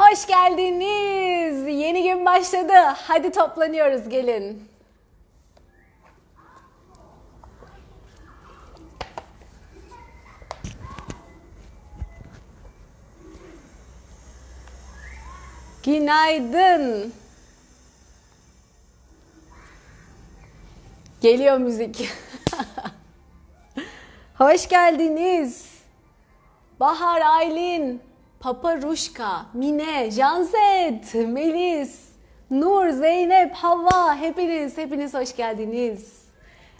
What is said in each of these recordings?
Hoş geldiniz. Yeni gün başladı. Hadi toplanıyoruz gelin. Günaydın. Geliyor müzik. Hoş geldiniz. Bahar Aylin, Papa Ruşka, Mine, Janset, Melis, Nur, Zeynep, Havva hepiniz hepiniz hoş geldiniz.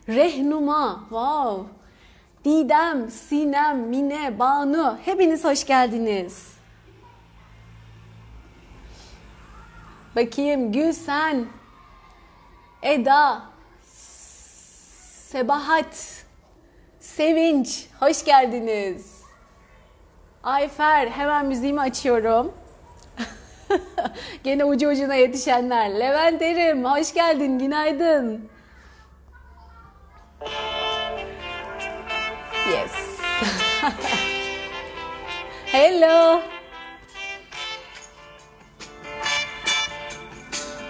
Rehnuma, wow. Didem, Sinem, Mine, Banu hepiniz hoş geldiniz. Bakayım Gülsen, Eda, Sebahat, Sevinç hoş geldiniz. Ayfer hemen müziğimi açıyorum. Gene ucu ucuna yetişenler. Levent Erim hoş geldin günaydın. Yes. Hello.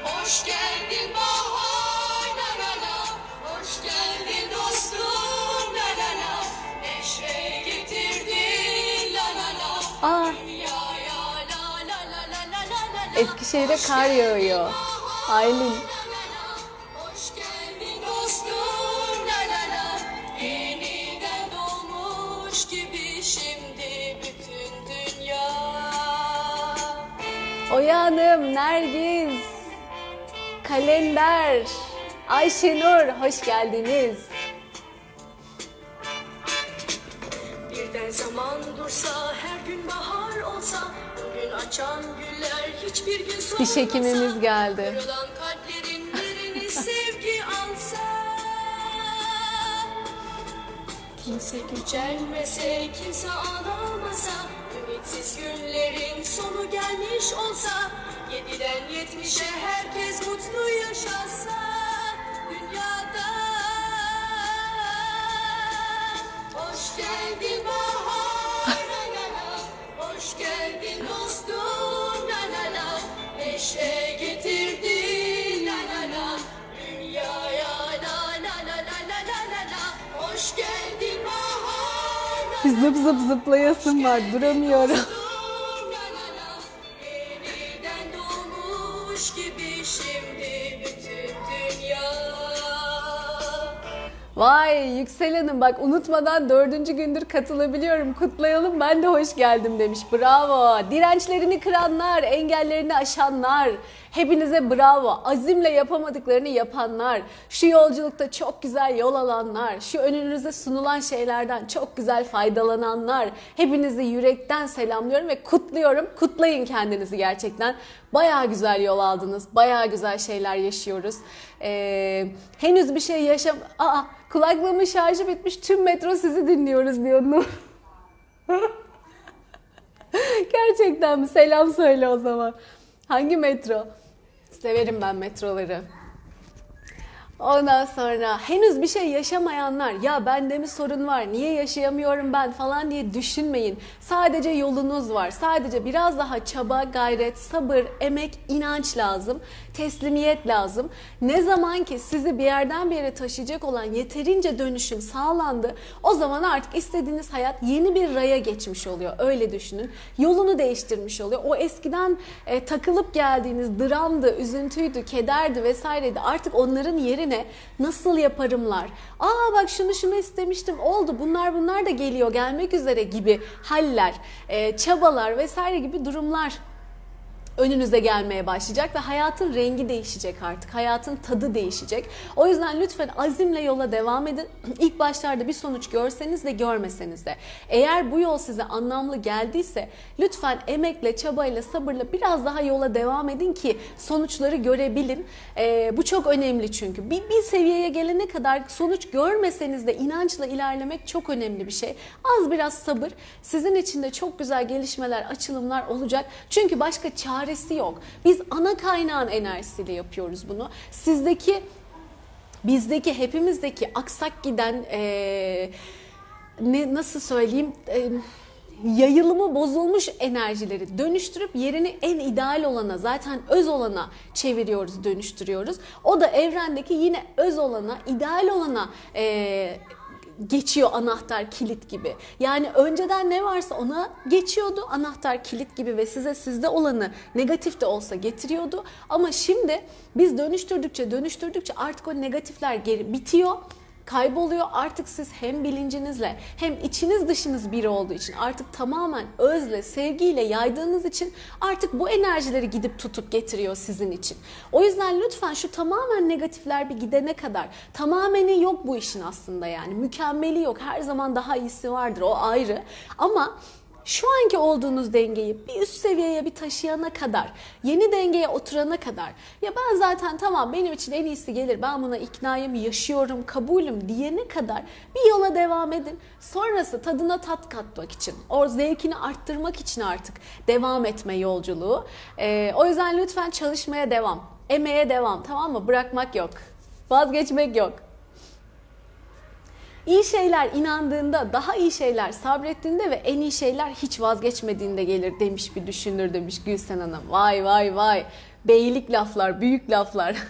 Hoş geldin gibi şimdi bütün dünya Oya Hanım, Nergis, Kalender, Ayşenur hoş geldiniz. Birden zaman dursa, her gün bahar olsa, bugün açan gün. Diş hekimimiz geldi. Kimse gücenmese, kimse ağlamasa, ümitsiz günlerin sonu gelmiş olsa, yediden yetmişe herkes mutlu yaşasa, dünyada. Hoş geldin bahar Zıp zıp zıplayasım var duramıyorum. Vay Yüksel Hanım bak unutmadan dördüncü gündür katılabiliyorum. Kutlayalım ben de hoş geldim demiş. Bravo. Dirençlerini kıranlar, engellerini aşanlar. Hepinize bravo. Azimle yapamadıklarını yapanlar. Şu yolculukta çok güzel yol alanlar. Şu önünüze sunulan şeylerden çok güzel faydalananlar. Hepinizi yürekten selamlıyorum ve kutluyorum. Kutlayın kendinizi gerçekten. Bayağı güzel yol aldınız. Bayağı güzel şeyler yaşıyoruz. Ee, henüz bir şey yaşam... Aa kulaklığımın şarjı bitmiş. Tüm metro sizi dinliyoruz diyor. Gerçekten mi? Selam söyle o zaman. Hangi metro? Severim ben metroları. Ondan sonra henüz bir şey yaşamayanlar ya bende mi sorun var niye yaşayamıyorum ben falan diye düşünmeyin. Sadece yolunuz var. Sadece biraz daha çaba, gayret, sabır, emek, inanç lazım. Teslimiyet lazım. Ne zaman ki sizi bir yerden bir yere taşıyacak olan yeterince dönüşüm sağlandı o zaman artık istediğiniz hayat yeni bir raya geçmiş oluyor. Öyle düşünün. Yolunu değiştirmiş oluyor. O eskiden e, takılıp geldiğiniz dramdı, üzüntüydü, kederdi vesaireydi. Artık onların yerine nasıl yaparımlar? Aa bak şunu şunu istemiştim oldu. Bunlar bunlar da geliyor gelmek üzere gibi haller, e, çabalar vesaire gibi durumlar önünüze gelmeye başlayacak ve hayatın rengi değişecek artık. Hayatın tadı değişecek. O yüzden lütfen azimle yola devam edin. İlk başlarda bir sonuç görseniz de görmeseniz de. Eğer bu yol size anlamlı geldiyse lütfen emekle, çabayla, sabırla biraz daha yola devam edin ki sonuçları görebilin. Ee, bu çok önemli çünkü. Bir, bir seviyeye gelene kadar sonuç görmeseniz de inançla ilerlemek çok önemli bir şey. Az biraz sabır. Sizin için de çok güzel gelişmeler, açılımlar olacak. Çünkü başka çaresi yok. Biz ana kaynağın enerjisiyle yapıyoruz bunu. Sizdeki bizdeki hepimizdeki aksak giden eee, ne nasıl söyleyeyim eee, yayılımı bozulmuş enerjileri dönüştürüp yerini en ideal olana zaten öz olana çeviriyoruz, dönüştürüyoruz. O da evrendeki yine öz olana, ideal olana e, geçiyor anahtar kilit gibi. Yani önceden ne varsa ona geçiyordu anahtar kilit gibi ve size sizde olanı negatif de olsa getiriyordu. Ama şimdi biz dönüştürdükçe dönüştürdükçe artık o negatifler geri bitiyor kayboluyor. Artık siz hem bilincinizle hem içiniz dışınız biri olduğu için artık tamamen özle, sevgiyle yaydığınız için artık bu enerjileri gidip tutup getiriyor sizin için. O yüzden lütfen şu tamamen negatifler bir gidene kadar tamameni yok bu işin aslında yani. Mükemmeli yok. Her zaman daha iyisi vardır. O ayrı. Ama şu anki olduğunuz dengeyi bir üst seviyeye bir taşıyana kadar, yeni dengeye oturana kadar ya ben zaten tamam benim için en iyisi gelir, ben buna iknayım, yaşıyorum, kabulüm diyene kadar bir yola devam edin. Sonrası tadına tat katmak için, o zevkini arttırmak için artık devam etme yolculuğu. Ee, o yüzden lütfen çalışmaya devam, emeğe devam tamam mı? Bırakmak yok, vazgeçmek yok. İyi şeyler inandığında, daha iyi şeyler sabrettiğinde ve en iyi şeyler hiç vazgeçmediğinde gelir demiş bir düşünür demiş Gülsen Hanım. Vay vay vay. Beylik laflar, büyük laflar.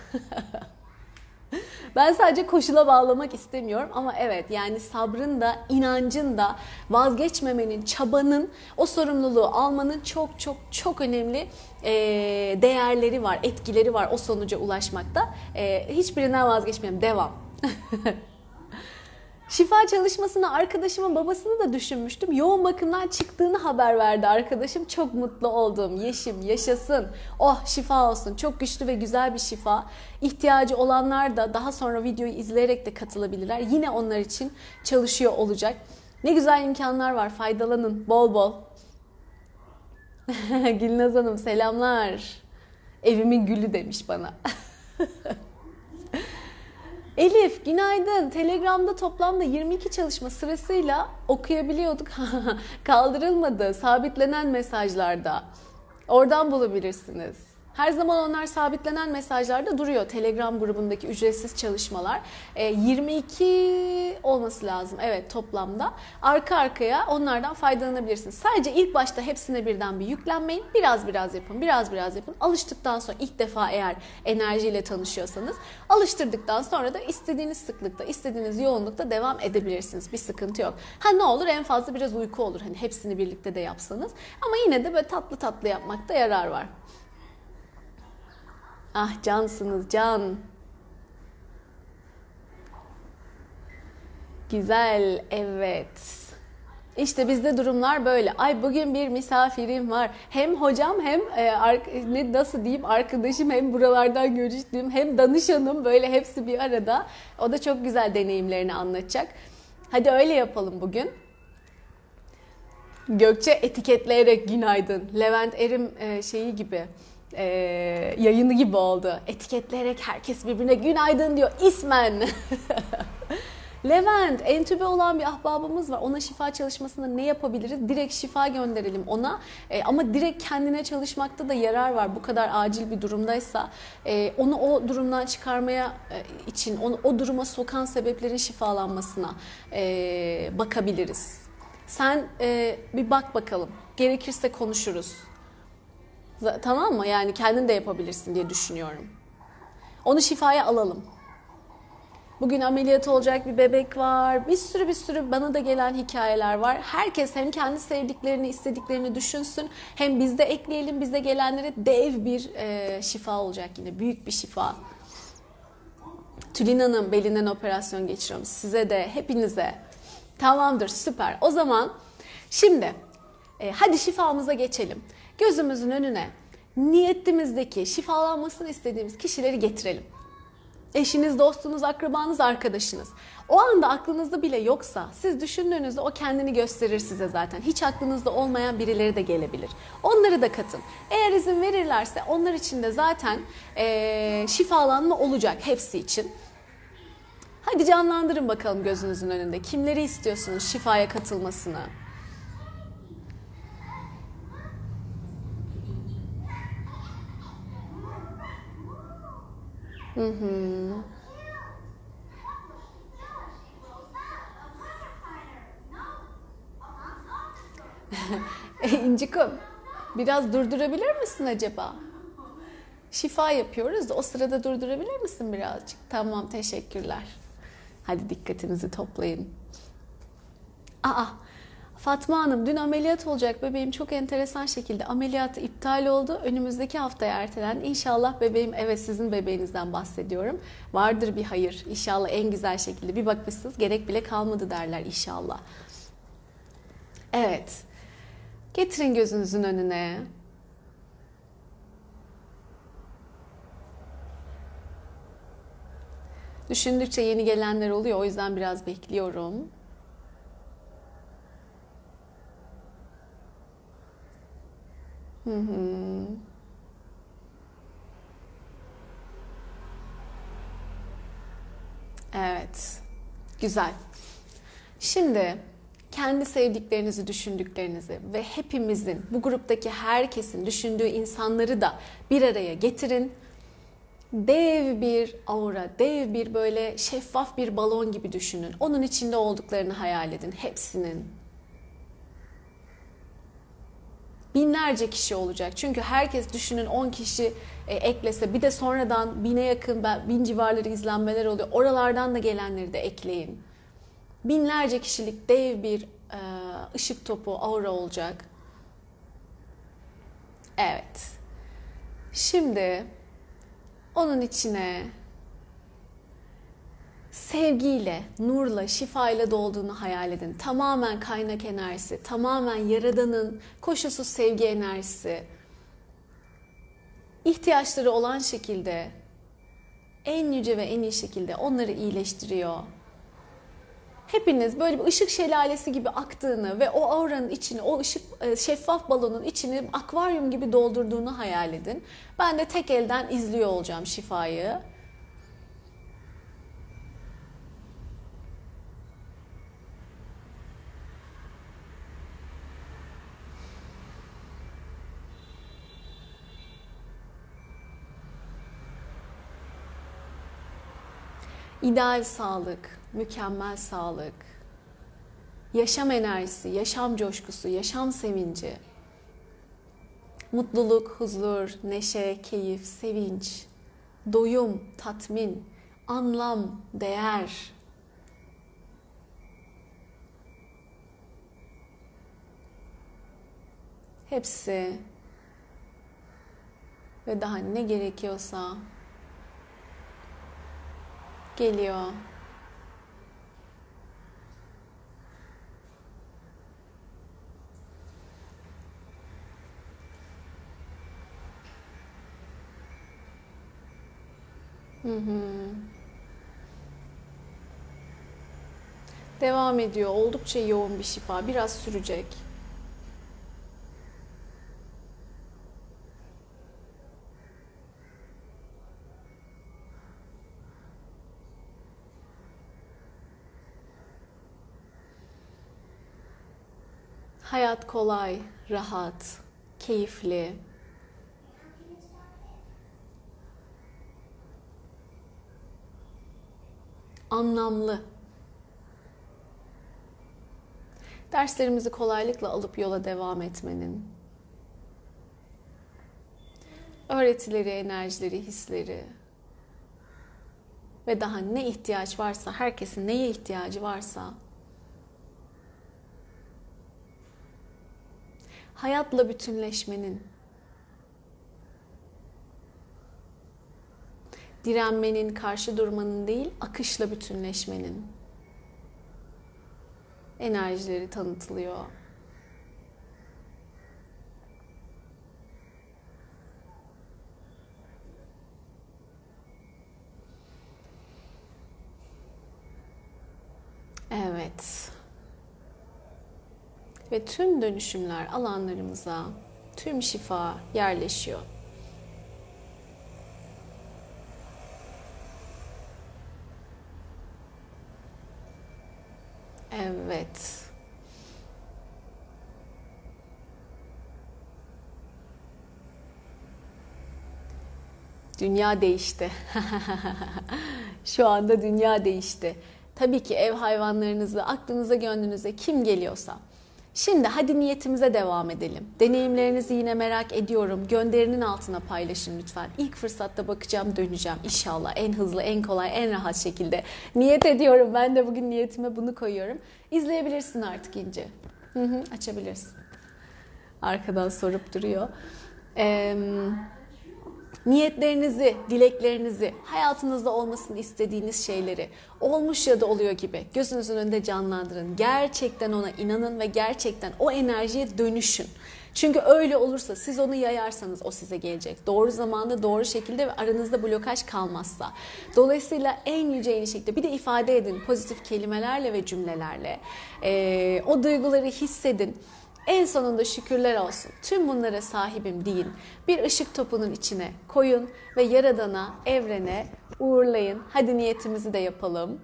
Ben sadece koşula bağlamak istemiyorum ama evet yani sabrın da, inancın da, vazgeçmemenin, çabanın, o sorumluluğu almanın çok çok çok önemli değerleri var, etkileri var o sonuca ulaşmakta. Hiçbirinden vazgeçmeyelim, devam. Şifa çalışmasına arkadaşımın babasını da düşünmüştüm. Yoğun bakımdan çıktığını haber verdi arkadaşım. Çok mutlu oldum. Yeşim yaşasın. Oh şifa olsun. Çok güçlü ve güzel bir şifa. İhtiyacı olanlar da daha sonra videoyu izleyerek de katılabilirler. Yine onlar için çalışıyor olacak. Ne güzel imkanlar var. Faydalanın bol bol. Gülnaz Hanım selamlar. Evimin gülü demiş bana. Elif günaydın. Telegram'da toplamda 22 çalışma sırasıyla okuyabiliyorduk. Kaldırılmadı. Sabitlenen mesajlarda. Oradan bulabilirsiniz. Her zaman onlar sabitlenen mesajlarda duruyor. Telegram grubundaki ücretsiz çalışmalar. E, 22 olması lazım. Evet toplamda. Arka arkaya onlardan faydalanabilirsiniz. Sadece ilk başta hepsine birden bir yüklenmeyin. Biraz biraz yapın. Biraz biraz yapın. Alıştıktan sonra ilk defa eğer enerjiyle tanışıyorsanız alıştırdıktan sonra da istediğiniz sıklıkta, istediğiniz yoğunlukta devam edebilirsiniz. Bir sıkıntı yok. Ha ne olur en fazla biraz uyku olur. Hani hepsini birlikte de yapsanız. Ama yine de böyle tatlı tatlı yapmakta yarar var. Ah cansınız can. Güzel evet. İşte bizde durumlar böyle. Ay bugün bir misafirim var. Hem hocam hem e, ne nasıl diyeyim arkadaşım hem buralardan görüştüğüm hem danışanım böyle hepsi bir arada. O da çok güzel deneyimlerini anlatacak. Hadi öyle yapalım bugün. Gökçe etiketleyerek günaydın. Levent Erim e, şeyi gibi e, yayını gibi oldu. Etiketleyerek herkes birbirine günaydın diyor ismen. Levent, entübe olan bir ahbabımız var. Ona şifa çalışmasında ne yapabiliriz? Direkt şifa gönderelim ona. E, ama direkt kendine çalışmakta da yarar var. Bu kadar acil bir durumdaysa e, onu o durumdan çıkarmaya e, için, onu o duruma sokan sebeplerin şifalanmasına e, bakabiliriz. Sen e, bir bak bakalım. Gerekirse konuşuruz. Tamam mı? Yani kendin de yapabilirsin diye düşünüyorum. Onu şifaya alalım. Bugün ameliyat olacak bir bebek var. Bir sürü bir sürü bana da gelen hikayeler var. Herkes hem kendi sevdiklerini, istediklerini düşünsün. Hem bizde ekleyelim bize gelenlere dev bir e, şifa olacak yine. Büyük bir şifa. Tülin Hanım belinden operasyon geçiriyorum. Size de hepinize. Tamamdır süper. O zaman şimdi e, hadi şifamıza geçelim gözümüzün önüne niyetimizdeki şifalanmasını istediğimiz kişileri getirelim. Eşiniz, dostunuz, akrabanız, arkadaşınız. O anda aklınızda bile yoksa siz düşündüğünüzde o kendini gösterir size zaten. Hiç aklınızda olmayan birileri de gelebilir. Onları da katın. Eğer izin verirlerse onlar için de zaten ee, şifalanma olacak hepsi için. Hadi canlandırın bakalım gözünüzün önünde. Kimleri istiyorsunuz şifaya katılmasını? Hı hı. İncikom biraz durdurabilir misin acaba? Şifa yapıyoruz da o sırada durdurabilir misin birazcık? Tamam teşekkürler. Hadi dikkatinizi toplayın. Aa Fatma Hanım dün ameliyat olacak bebeğim çok enteresan şekilde ameliyatı iptal oldu. Önümüzdeki haftaya ertelendi. İnşallah bebeğim evet sizin bebeğinizden bahsediyorum. Vardır bir hayır. İnşallah en güzel şekilde bir bakmışsınız gerek bile kalmadı derler inşallah. Evet. Getirin gözünüzün önüne. Düşündükçe yeni gelenler oluyor. O yüzden biraz bekliyorum. Hı. Evet. Güzel. Şimdi kendi sevdiklerinizi, düşündüklerinizi ve hepimizin, bu gruptaki herkesin düşündüğü insanları da bir araya getirin. Dev bir aura, dev bir böyle şeffaf bir balon gibi düşünün. Onun içinde olduklarını hayal edin, hepsinin. Binlerce kişi olacak. Çünkü herkes düşünün 10 kişi e, eklese bir de sonradan bine yakın, bin civarları izlenmeler oluyor. Oralardan da gelenleri de ekleyin binlerce kişilik dev bir e, ışık topu, aura olacak. Evet. Şimdi onun içine sevgiyle, nurla, şifayla dolduğunu hayal edin. Tamamen kaynak enerjisi, tamamen yaradanın koşulsuz sevgi enerjisi. ihtiyaçları olan şekilde en yüce ve en iyi şekilde onları iyileştiriyor hepiniz böyle bir ışık şelalesi gibi aktığını ve o auranın içini, o ışık e, şeffaf balonun içini akvaryum gibi doldurduğunu hayal edin. Ben de tek elden izliyor olacağım şifayı. İdeal sağlık, mükemmel sağlık, yaşam enerjisi, yaşam coşkusu, yaşam sevinci, mutluluk, huzur, neşe, keyif, sevinç, doyum, tatmin, anlam, değer. Hepsi ve daha ne gerekiyorsa geliyor. Hı hı. Devam ediyor. Oldukça yoğun bir şifa. Biraz sürecek. Hayat kolay, rahat, keyifli. Anlamlı. Derslerimizi kolaylıkla alıp yola devam etmenin. Öğretileri, enerjileri, hisleri ve daha ne ihtiyaç varsa, herkesin neye ihtiyacı varsa hayatla bütünleşmenin, direnmenin, karşı durmanın değil, akışla bütünleşmenin enerjileri tanıtılıyor. Evet ve tüm dönüşümler alanlarımıza, tüm şifa yerleşiyor. Evet. Dünya değişti. Şu anda dünya değişti. Tabii ki ev hayvanlarınızı aklınıza gönlünüze kim geliyorsa Şimdi hadi niyetimize devam edelim. Deneyimlerinizi yine merak ediyorum. Gönderinin altına paylaşın lütfen. İlk fırsatta bakacağım, döneceğim. İnşallah en hızlı, en kolay, en rahat şekilde. Niyet ediyorum. Ben de bugün niyetime bunu koyuyorum. İzleyebilirsin artık İnci. Hı hı, açabilirsin. Arkadan sorup duruyor. Eee niyetlerinizi, dileklerinizi, hayatınızda olmasını istediğiniz şeyleri olmuş ya da oluyor gibi gözünüzün önünde canlandırın. Gerçekten ona inanın ve gerçekten o enerjiye dönüşün. Çünkü öyle olursa siz onu yayarsanız o size gelecek. Doğru zamanda, doğru şekilde ve aranızda blokaj kalmazsa. Dolayısıyla en yüce en şekilde bir de ifade edin pozitif kelimelerle ve cümlelerle. Ee, o duyguları hissedin. En sonunda şükürler olsun. Tüm bunlara sahibim deyin. Bir ışık topunun içine koyun ve Yaradan'a, evrene uğurlayın. Hadi niyetimizi de yapalım.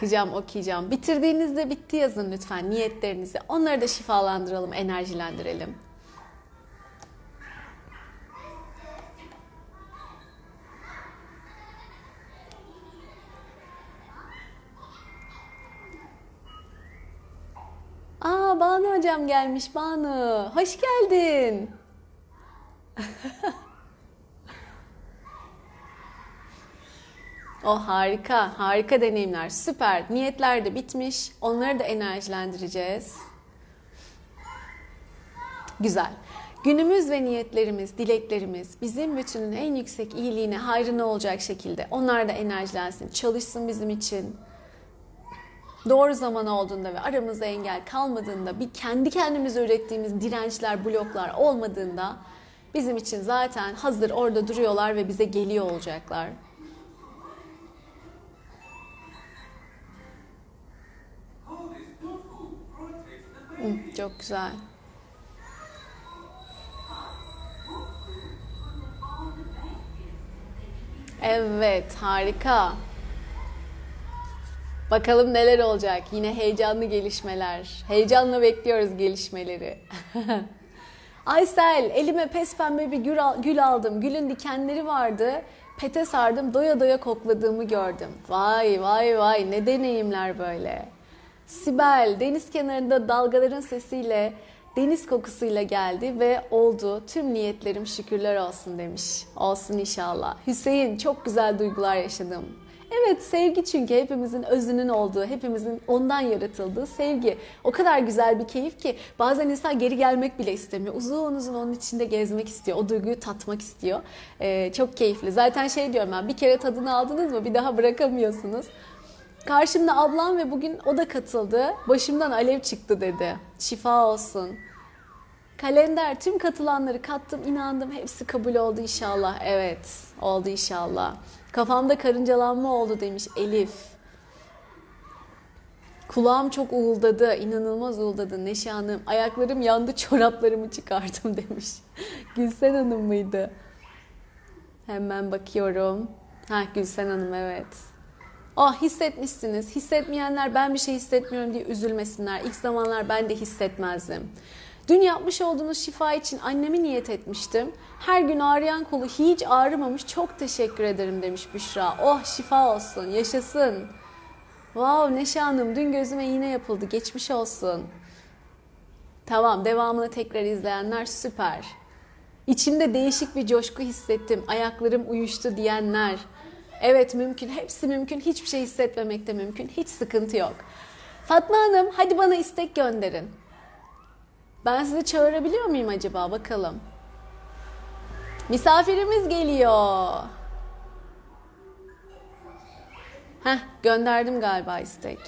Bakacağım, okuyacağım. Bitirdiğinizde bitti yazın lütfen niyetlerinizi. Onları da şifalandıralım, enerjilendirelim. Aa Banu hocam gelmiş Banu. Hoş geldin. O harika, harika deneyimler, süper. Niyetler de bitmiş. Onları da enerjilendireceğiz. Güzel. Günümüz ve niyetlerimiz, dileklerimiz bizim bütünün en yüksek iyiliğine, hayrına olacak şekilde onlar da enerjilensin, çalışsın bizim için. Doğru zaman olduğunda ve aramızda engel kalmadığında, bir kendi kendimize ürettiğimiz dirençler, bloklar olmadığında bizim için zaten hazır orada duruyorlar ve bize geliyor olacaklar. Çok güzel. Evet, harika. Bakalım neler olacak. Yine heyecanlı gelişmeler. Heyecanla bekliyoruz gelişmeleri. Aysel, elime pes pembe bir gül, al- gül aldım. Gülün dikenleri vardı. Pete sardım, doya doya kokladığımı gördüm. Vay vay vay ne deneyimler böyle. Sibel deniz kenarında dalgaların sesiyle, deniz kokusuyla geldi ve oldu. Tüm niyetlerim şükürler olsun demiş. Olsun inşallah. Hüseyin çok güzel duygular yaşadım. Evet sevgi çünkü hepimizin özünün olduğu, hepimizin ondan yaratıldığı sevgi. O kadar güzel bir keyif ki bazen insan geri gelmek bile istemiyor. Uzun uzun onun içinde gezmek istiyor. O duyguyu tatmak istiyor. Ee, çok keyifli. Zaten şey diyorum ben bir kere tadını aldınız mı bir daha bırakamıyorsunuz. Karşımda ablam ve bugün o da katıldı. Başımdan alev çıktı dedi. Şifa olsun. Kalender tüm katılanları kattım inandım hepsi kabul oldu inşallah. Evet oldu inşallah. Kafamda karıncalanma oldu demiş Elif. Kulağım çok uğuldadı, inanılmaz uğuldadı Neşe Hanım. Ayaklarım yandı, çoraplarımı çıkardım demiş. Gülsen Hanım mıydı? Hemen bakıyorum. Ha Gülsen Hanım evet. Ah hissetmişsiniz. Hissetmeyenler ben bir şey hissetmiyorum diye üzülmesinler. İlk zamanlar ben de hissetmezdim. Dün yapmış olduğunuz şifa için annemi niyet etmiştim. Her gün ağrıyan kolu hiç ağrımamış. Çok teşekkür ederim demiş Büşra. Oh şifa olsun, yaşasın. Wow Neşe Hanım dün gözüme iğne yapıldı. Geçmiş olsun. Tamam devamını tekrar izleyenler süper. İçimde değişik bir coşku hissettim. Ayaklarım uyuştu diyenler. Evet mümkün. Hepsi mümkün. Hiçbir şey hissetmemek de mümkün. Hiç sıkıntı yok. Fatma Hanım hadi bana istek gönderin. Ben sizi çağırabiliyor muyum acaba? Bakalım. Misafirimiz geliyor. Heh, gönderdim galiba istek.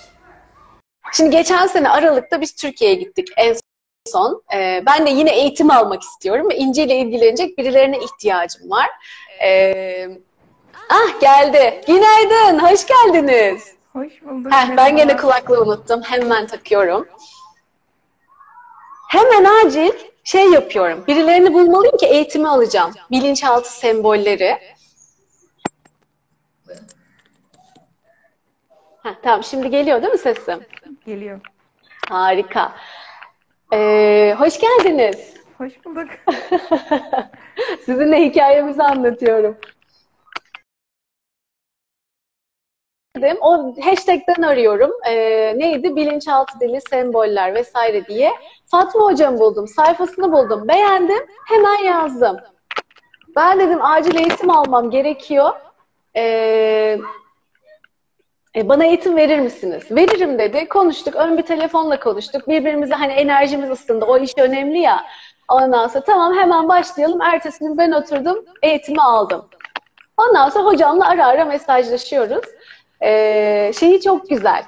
Şimdi geçen sene Aralık'ta biz Türkiye'ye gittik en son. Ee, ben de yine eğitim almak istiyorum ve ile ilgilenecek birilerine ihtiyacım var. Ee, Ah geldi. Günaydın. Hoş geldiniz. Hoş bulduk. Heh, ben gene kulaklığı unuttum. Hemen takıyorum. Hemen acil şey yapıyorum. Birilerini bulmalıyım ki eğitimi alacağım. Bilinçaltı sembolleri. Heh, tamam şimdi geliyor değil mi sesim? Geliyor. Harika. Ee, hoş geldiniz. Hoş bulduk. Sizinle hikayemizi anlatıyorum. O hashtag'ten arıyorum. Ee, neydi? Bilinçaltı dili, semboller vesaire diye. Fatma hocam buldum. Sayfasını buldum. Beğendim. Hemen yazdım. Ben dedim acil eğitim almam gerekiyor. Ee, e, bana eğitim verir misiniz? Veririm dedi. Konuştuk. Ön bir telefonla konuştuk. Birbirimize hani enerjimiz ısındı. O iş önemli ya. Ondan sonra tamam hemen başlayalım. Ertesi gün ben oturdum. Eğitimi aldım. Ondan sonra hocamla ara ara mesajlaşıyoruz. Ee, şeyi çok güzel.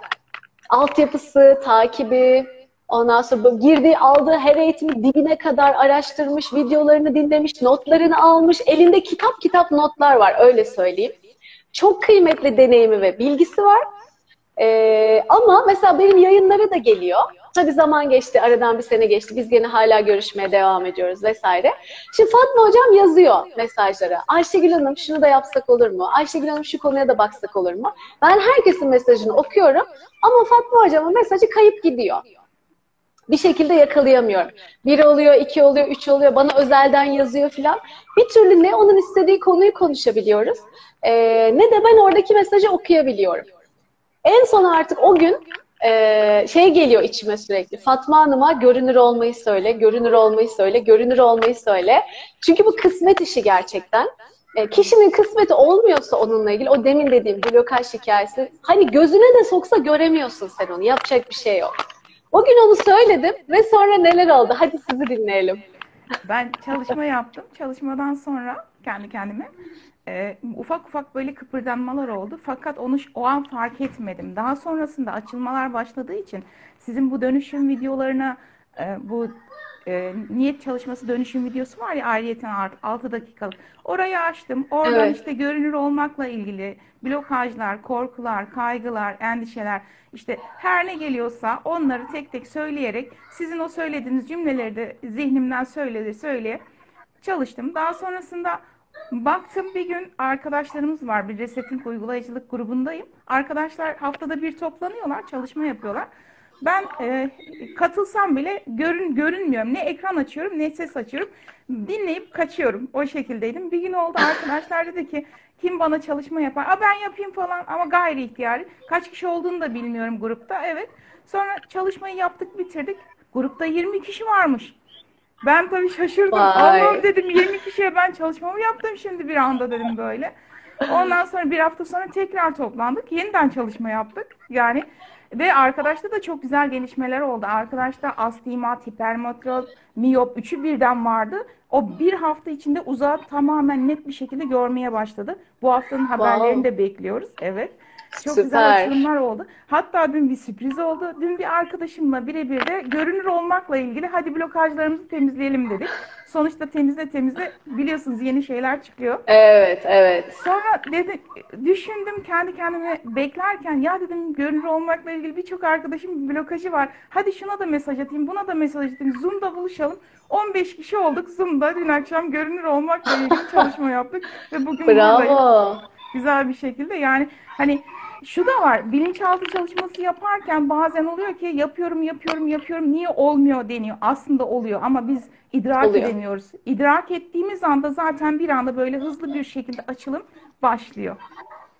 Altyapısı, takibi, ondan sonra girdiği, aldığı her eğitimi dibine kadar araştırmış, videolarını dinlemiş, notlarını almış. Elinde kitap kitap notlar var, öyle söyleyeyim. Çok kıymetli deneyimi ve bilgisi var. Ee, ama mesela benim yayınlara da geliyor. Tabii zaman geçti, aradan bir sene geçti. Biz gene hala görüşmeye devam ediyoruz vesaire. Şimdi Fatma Hocam yazıyor mesajlara. Ayşegül Hanım şunu da yapsak olur mu? Ayşegül Hanım şu konuya da baksak olur mu? Ben herkesin mesajını okuyorum ama Fatma Hocam'ın mesajı kayıp gidiyor. Bir şekilde yakalayamıyorum. Bir oluyor, iki oluyor, üç oluyor. Bana özelden yazıyor filan. Bir türlü ne onun istediği konuyu konuşabiliyoruz. ee, ne de ben oradaki mesajı okuyabiliyorum. En son artık o gün e, şey geliyor içime sürekli. Fatma Hanım'a görünür olmayı söyle, görünür olmayı söyle, görünür olmayı söyle. Çünkü bu kısmet işi gerçekten. E, kişinin kısmeti olmuyorsa onunla ilgili o demin dediğim blokaj hikayesi hani gözüne de soksa göremiyorsun sen onu. Yapacak bir şey yok. O gün onu söyledim ve sonra neler oldu? Hadi sizi dinleyelim. Ben çalışma yaptım. Çalışmadan sonra kendi kendime e, ufak ufak böyle kıpırdanmalar oldu. Fakat onu o an fark etmedim. Daha sonrasında açılmalar başladığı için sizin bu dönüşüm videolarına e, bu e, niyet çalışması dönüşüm videosu var ya ayrıyeten 6 dakikalık. Orayı açtım. Oradan Evet. işte görünür olmakla ilgili blokajlar, korkular, kaygılar, endişeler işte her ne geliyorsa onları tek tek söyleyerek sizin o söylediğiniz cümleleri de zihnimden söyledi söyleye çalıştım. Daha sonrasında baktım bir gün arkadaşlarımız var. Bir resetting uygulayıcılık grubundayım. Arkadaşlar haftada bir toplanıyorlar, çalışma yapıyorlar. Ben e, katılsam bile görün görünmüyorum. Ne ekran açıyorum ne ses açıyorum. Dinleyip kaçıyorum. O şekildeydim. Bir gün oldu arkadaşlar dedi ki kim bana çalışma yapar? Aa ben yapayım falan ama gayri ihtiyari. Kaç kişi olduğunu da bilmiyorum grupta. Evet. Sonra çalışmayı yaptık bitirdik. Grupta 20 kişi varmış. Ben tabii şaşırdım. Vay. Allah'ım dedim 20 kişiye ben çalışmamı yaptım şimdi bir anda dedim böyle. Ondan sonra bir hafta sonra tekrar toplandık. Yeniden çalışma yaptık. Yani ve arkadaşta da çok güzel gelişmeler oldu. Arkadaşta astigmat, hipermetrop, miyop üçü birden vardı. O bir hafta içinde uzağı tamamen net bir şekilde görmeye başladı. Bu haftanın haberlerini de bekliyoruz. Evet. Çok güzel Süper. açılımlar oldu. Hatta dün bir sürpriz oldu. Dün bir arkadaşımla birebir de görünür olmakla ilgili hadi blokajlarımızı temizleyelim dedik. Sonuçta temizle temizle biliyorsunuz yeni şeyler çıkıyor. Evet, evet. Sonra dedi, düşündüm kendi kendime beklerken ya dedim görünür olmakla ilgili birçok arkadaşım blokajı var. Hadi şuna da mesaj atayım, buna da mesaj atayım. Zoom'da buluşalım. 15 kişi olduk Zoom'da. Dün akşam görünür olmakla ilgili çalışma yaptık ve bugün Bravo. güzel bir şekilde. Yani hani şu da var. Bilinçaltı çalışması yaparken bazen oluyor ki yapıyorum, yapıyorum, yapıyorum. Niye olmuyor deniyor. Aslında oluyor ama biz idrak Oluyor. edemiyoruz. İdrak ettiğimiz anda zaten bir anda böyle hızlı bir şekilde açılım başlıyor.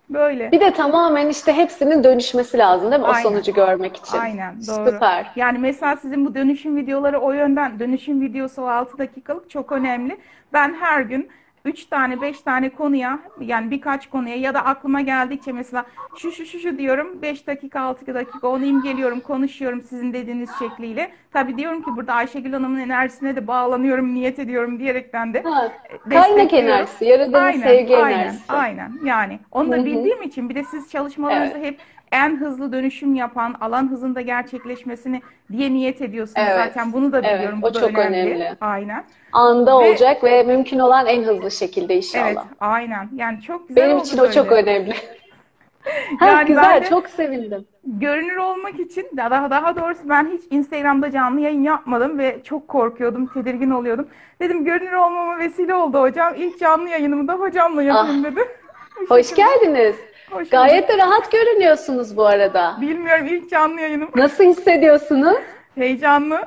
Böyle. Bir de tamamen işte hepsinin dönüşmesi lazım değil mi? O Aynen. sonucu görmek için. Aynen doğru. Süper. Yani mesela sizin bu dönüşüm videoları o yönden dönüşüm videosu o 6 dakikalık çok önemli. Ben her gün 3 tane 5 tane konuya yani birkaç konuya ya da aklıma geldikçe mesela şu şu şu şu diyorum 5 dakika 6 dakika onu imgeliyorum konuşuyorum sizin dediğiniz şekliyle. Tabii diyorum ki burada Ayşegül Hanım'ın enerjisine de bağlanıyorum niyet ediyorum diyerekten de Ha, kaynak destekliyorum. enerjisi, yaradanın Aynen, sevgi aynen, enerjisi. Aynen yani onu da bildiğim için bir de siz çalışmalarınızda hep en hızlı dönüşüm yapan, alan hızında gerçekleşmesini diye niyet ediyorsunuz Evet. zaten. Bunu da Evet, biliyorum. o Bu da çok önemli. önemli. Aynen. Anda Ve- olacak ve mümkün olan en hızlı şekilde inşallah. Evet, aynen. Yani çok güzel Benim için o çok önemli. ha, Yani güzel, de- çok sevindim. görünür olmak için daha daha doğrusu ben hiç Instagram'da canlı yayın yapmadım ve çok korkuyordum, tedirgin oluyordum. Dedim görünür olmama vesile oldu hocam. İlk canlı yayınımı da hocamla yapayım dedim. Hoş geldiniz. Hoş Gayet de rahat görünüyorsunuz bu arada. Bilmiyorum ilk canlı yayınım. Nasıl hissediyorsunuz? Heyecanlı.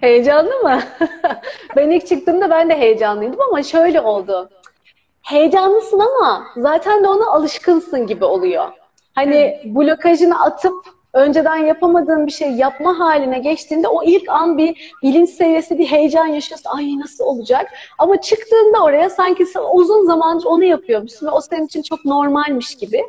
Heyecanlı mı? Ben ilk çıktığımda ben de heyecanlıydım ama şöyle oldu. Heyecanlısın ama zaten de ona alışkınsın gibi oluyor. Hani blokajını atıp önceden yapamadığın bir şey yapma haline geçtiğinde o ilk an bir bilinç seviyesi, bir heyecan yaşıyorsun. Ay nasıl olacak? Ama çıktığında oraya sanki sen uzun zamandır onu yapıyormuşsun ve o senin için çok normalmiş gibi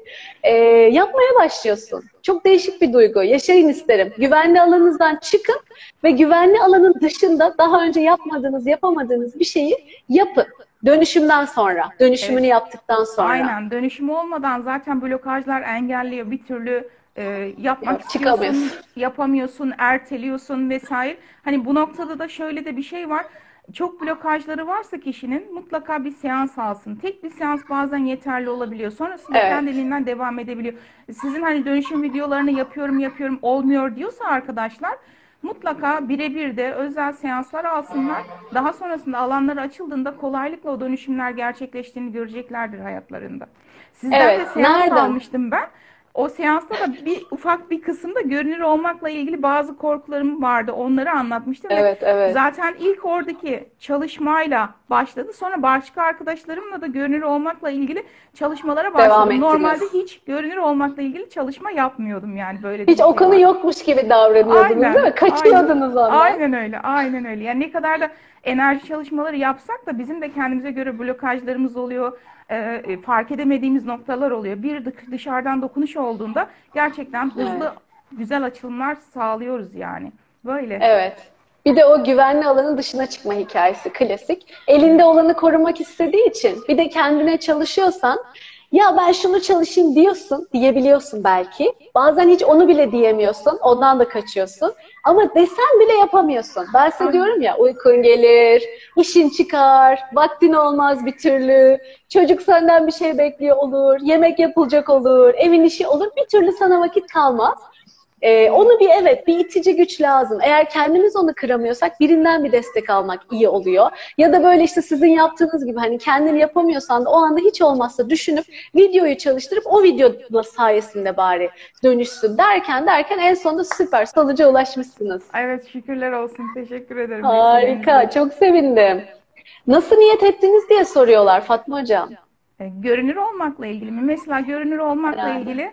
ee, yapmaya başlıyorsun. Çok değişik bir duygu. Yaşayın isterim. Güvenli alanınızdan çıkın ve güvenli alanın dışında daha önce yapmadığınız, yapamadığınız bir şeyi yapın. Dönüşümden sonra, dönüşümünü Evet. yaptıktan sonra. Aynen. Dönüşüm olmadan zaten blokajlar engelliyor. Bir türlü e, yapmak Yok, istiyorsun, yapamıyorsun, erteliyorsun vesaire. Hani bu noktada da şöyle de bir şey var. Çok blokajları varsa kişinin mutlaka bir seans alsın. Tek bir seans bazen yeterli olabiliyor. Sonrasında Evet. kendiliğinden devam edebiliyor. Sizin hani dönüşüm videolarını yapıyorum yapıyorum olmuyor diyorsa arkadaşlar mutlaka birebir de özel seanslar alsınlar. Daha sonrasında alanları açıldığında kolaylıkla o dönüşümler gerçekleştiğini göreceklerdir hayatlarında. Sizden Evet, de seans nereden? almıştım ben. O seansta da bir ufak bir kısımda görünür olmakla ilgili bazı korkularım vardı. Onları anlatmıştım. ve Evet, evet. Zaten ilk oradaki çalışmayla başladı. Sonra başka arkadaşlarımla da görünür olmakla ilgili çalışmalara başladım. ettiniz. Normalde hiç görünür olmakla ilgili çalışma yapmıyordum yani böyle Hiç o şey konu var. yokmuş gibi davranıyordunuz Aynen, değil mi? Kaçıyordunuz aynen. ondan. Aynen öyle, aynen öyle. Yani ne kadar da enerji çalışmaları yapsak da bizim de kendimize göre blokajlarımız oluyor. E, e, fark edemediğimiz noktalar oluyor. Bir dı- dışarıdan dokunuş olduğunda gerçekten hızlı, Evet. güzel açılımlar sağlıyoruz yani. Böyle. Evet. Bir de o güvenli alanın dışına çıkma hikayesi klasik. Elinde olanı korumak istediği için bir de kendine çalışıyorsan ya ben şunu çalışayım diyorsun, diyebiliyorsun belki. Bazen hiç onu bile diyemiyorsun, ondan da kaçıyorsun. Ama desen bile yapamıyorsun. Ben size diyorum ya uykun gelir, işin çıkar, vaktin olmaz bir türlü, çocuk senden bir şey bekliyor olur, yemek yapılacak olur, evin işi olur, bir türlü sana vakit kalmaz. Ee, onu bir evet bir itici güç lazım. Eğer kendimiz onu kıramıyorsak birinden bir destek almak iyi oluyor. Ya da böyle işte sizin yaptığınız gibi hani kendin yapamıyorsan da o anda hiç olmazsa düşünüp videoyu çalıştırıp o video sayesinde bari dönüşsün derken derken en sonunda süper sonuca ulaşmışsınız. Evet şükürler olsun. Teşekkür ederim. Harika, çok sevindim. Nasıl niyet ettiniz diye soruyorlar Fatma Hocam. E, Görünür olmakla ilgili mi? Mesela görünür olmakla Herhalde. ilgili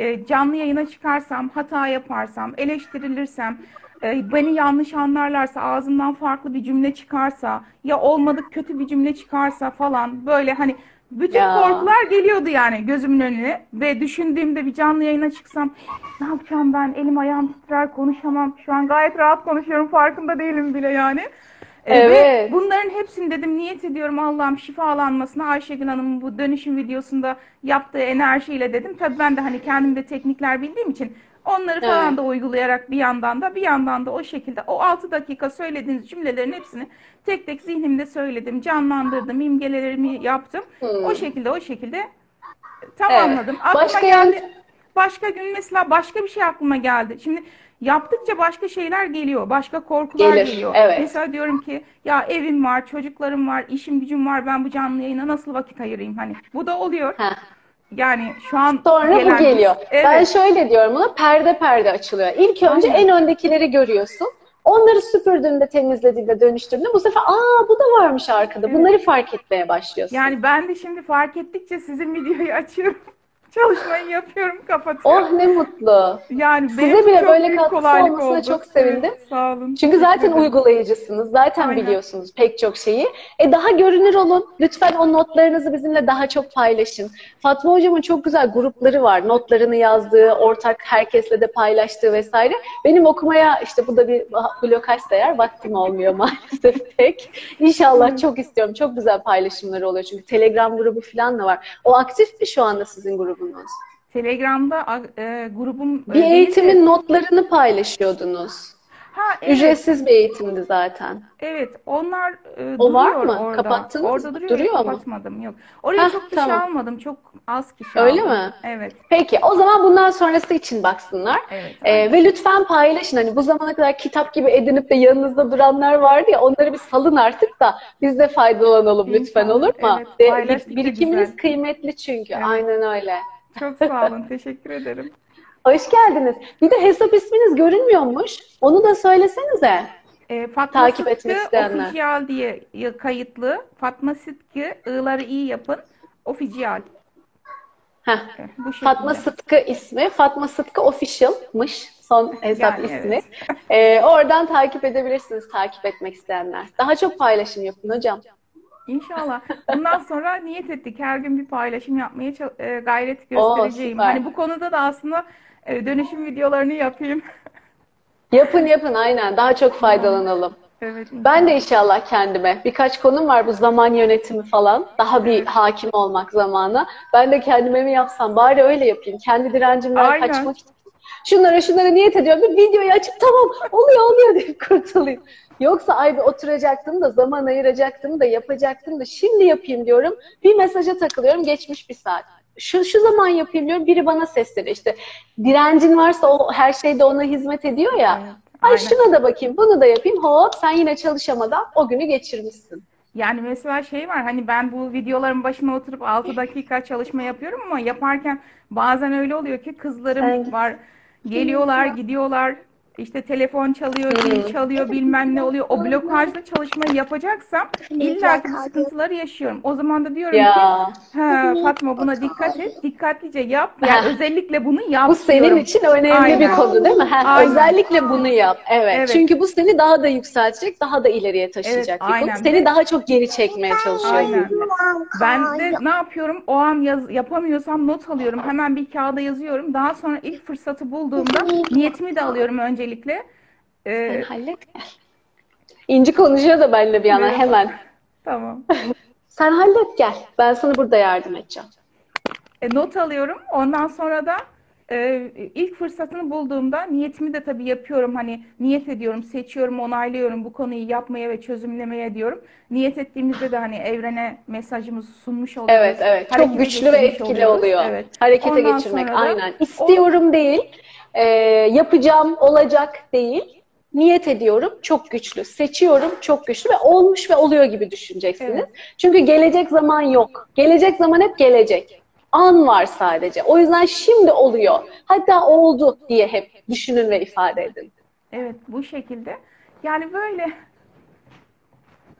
e, canlı yayına çıkarsam, hata yaparsam, eleştirilirsem, e, beni yanlış anlarlarsa, ağzımdan farklı bir cümle çıkarsa, ya olmadık kötü bir cümle çıkarsa falan böyle hani bütün Ya. korkular geliyordu yani gözümün önüne ve düşündüğümde bir canlı yayına çıksam ne yapacağım ben elim ayağım titrer konuşamam şu an gayet rahat konuşuyorum farkında değilim bile yani. E, ve Evet. bunların hepsini dedim niyet ediyorum Allah'ım şifalanmasına Ayşegül Hanım'ın bu dönüşüm videosunda yaptığı enerjiyle dedim. Tabii ben de hani kendimde teknikler bildiğim için onları falan Evet. da uygulayarak bir yandan da bir yandan da o şekilde o 6 dakika söylediğiniz cümlelerin hepsini tek tek zihnimde söyledim, canlandırdım, imgelerimi yaptım. Hmm. O şekilde o şekilde tamamladım. Aklıma Başka geldi. Başka gün mesela başka bir şey aklıma geldi. Şimdi yaptıkça başka şeyler geliyor. Başka korkular Gelir, geliyor. evet. Mesela diyorum ki ya evim var, çocuklarım var, işim gücüm var. Ben bu canlı yayına nasıl vakit ayırayım hani. Bu da oluyor. Heh. Yani şu an Sonra gelen- bu geliyor. Evet. Ben şöyle diyorum buna perde perde açılıyor. İlk önce Aynen. en öndekileri görüyorsun. Onları süpürdüğünde, temizlediğinde, dönüştürdüğünde bu sefer aa bu da varmış arkada. Bunları fark etmeye başlıyorsun. Yani ben de şimdi fark ettikçe sizin videoyu açıyorum. Çalışmayı yapıyorum, kapatıyorum. Oh ne mutlu. Yani Size bile böyle katkısı olmasına oldu. çok sevindim. Evet, sağ olun. Çünkü zaten uygulayıcısınız. Zaten Aynen. biliyorsunuz pek çok şeyi. E daha görünür olun. Lütfen o notlarınızı bizimle daha çok paylaşın. Fatma hocamın çok güzel grupları var. Notlarını yazdığı, ortak herkesle de paylaştığı vesaire. Benim okumaya işte bu da bir blokaj sayar. Vaktim olmuyor maalesef pek. İnşallah çok istiyorum. Çok güzel paylaşımları oluyor. Çünkü Telegram grubu falan da var. O aktif mi şu anda sizin grubunuz? Telegram'da e, grubum e, Bir eğitimin notlarını paylaşıyordunuz. Ha evet Ücretsiz bir eğitimdi zaten. evet onlar e, O var duruyor mı? orada. Kapattınız mı? Orada duruyor, Duruyor mu? kapatmadım yok. Oraya Hah, çok kişi tamam. almadım. Çok az kişi Öyle aldım. mi? Evet. Peki o zaman bundan sonrası için baksınlar. Evet. Ee, ve lütfen paylaşın. Hani bu zamana kadar kitap gibi edinip de yanınızda duranlar vardı ya onları bir salın artık da biz de faydalanalım lütfen İnşallah. olur mu? Evet, De- paylaştıkça birikiminiz güzel. kıymetli çünkü. Evet. Aynen öyle. Çok sağ olun. Teşekkür ederim. Hoş geldiniz. Bir de hesap isminiz görünmüyormuş. Onu da söylesenize. E, Fatma Takip Sıtkı etmek isteyenler. Official diye kayıtlı. Fatma Sıtkı ığları iyi yapın. Official. Heh. Fatma. Sıtkı ismi. Fatma Sıtkı Official'mış son hesap Yani ismi. evet. Ee, oradan takip edebilirsiniz takip etmek isteyenler. Daha çok paylaşım yapın hocam. İnşallah. Bundan sonra niyet ettik. Her gün bir paylaşım yapmaya e, gayret Oo, göstereceğim. süper. Hani bu konuda da aslında e, dönüşüm videolarını yapayım. Yapın yapın aynen. Daha çok faydalanalım. Evet. Ben de inşallah kendime birkaç konum var bu zaman yönetimi falan. Daha bir hakim olmak zamana. Ben de kendime mi yapsam bari öyle yapayım. Kendi direncimden Aynen. kaçmak için. Şunlara şunlara niyet ediyorum. Bir videoyu açıp tamam oluyor oluyor deyip kurtulayım. Yoksa ay bir oturacaktım da zaman ayıracaktım da yapacaktım da şimdi yapayım diyorum. Bir mesaja takılıyorum geçmiş bir saat. Şu, şu zaman yapayım diyorum biri bana sesleniyor. İşte direncin varsa o her şeyde ona hizmet ediyor ya. Evet, Ay aynen. şuna da bakayım, bunu da yapayım. Hop sen yine çalışamadan o günü geçirmişsin. Yani mesela şey var hani ben bu videoların başına oturup 6 dakika çalışma yapıyorum ama yaparken bazen öyle oluyor ki kızlarım var geliyorlar gidiyorlar işte telefon çalıyor, zil çalıyor, bilmem ne oluyor. O blokajlı çalışmayı yapacaksam illa ki sıkıntıları yaşıyorum. O zaman da diyorum ki Ya ha, Fatma buna dikkat et, dikkatlice yap. Yani özellikle bunu yap bu senin diyorum. için önemli Aynen. bir konu değil mi? Ha, Aynen. özellikle bunu yap. Evet. Evet. Çünkü bu seni daha da yükseltecek, daha da ileriye taşıyacak bir konu. aynen. Seni daha çok geri çekmeye çalışıyor. Aynen. Ben de ne yapıyorum? O an yaz, yapamıyorsam not alıyorum. Hemen bir kağıda yazıyorum. Daha sonra ilk fırsatı bulduğumda niyetimi de alıyorum öncelikle. Ee, Sen hallet gel. İnci konuşuyor da benimle bir yana Merhaba. hemen. tamam. Sen hallet gel. Ben sana burada yardım edeceğim. E, not alıyorum. Ondan sonra da e, ilk fırsatını bulduğumda niyetimi de tabii yapıyorum. Hani niyet ediyorum, seçiyorum, onaylıyorum bu konuyu yapmaya ve çözümlemeye diyorum. Niyet ettiğimizde de hani evrene mesajımızı sunmuş oluyoruz. Evet evet. Çok güçlü ve etkili oluyoruz. oluyor. Evet. Harekete Ondan geçirmek sonra da aynen. İstiyorum değil, e, yapacağım, olacak değil. Niyet ediyorum, çok güçlü. Seçiyorum, çok güçlü ve olmuş ve oluyor gibi düşüneceksiniz. Evet. Çünkü gelecek zaman yok. Gelecek zaman hep gelecek. An var sadece. O yüzden şimdi oluyor. Hatta oldu diye hep düşünün ve ifade edin. Evet, bu şekilde. Yani böyle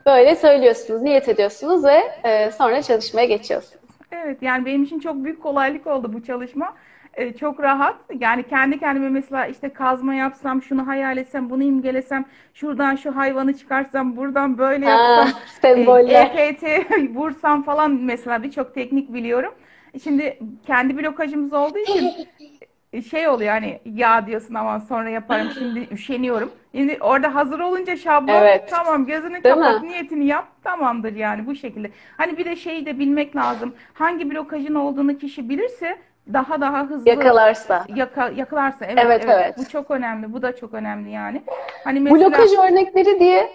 Böyle söylüyorsunuz, niyet ediyorsunuz ve e, sonra çalışmaya geçiyorsunuz. Evet yani benim için çok büyük kolaylık oldu bu çalışma. Ee, çok rahat. Yani kendi kendime mesela işte kazma yapsam, şunu hayal etsem, bunu imgelesem, şuradan şu hayvanı çıkarsam, buradan böyle yapsam, semboller. e, EFT vursam falan mesela birçok teknik biliyorum. Şimdi kendi blokajımız olduğu için şey oluyor hani ya diyorsun ama sonra yaparım şimdi üşeniyorum. Şimdi orada hazır olunca şablon Evet. tamam gözünü Değil kapat mi? niyetini yap tamamdır yani bu şekilde. Hani bir de şeyi de bilmek lazım. Hangi blokajın olduğunu kişi bilirse daha daha hızlı Yakalarsa. yaka, yakalarsa. Evet, Evet, evet. Bu çok önemli. Bu da çok önemli yani. Hani mesela Blokaj örnekleri diye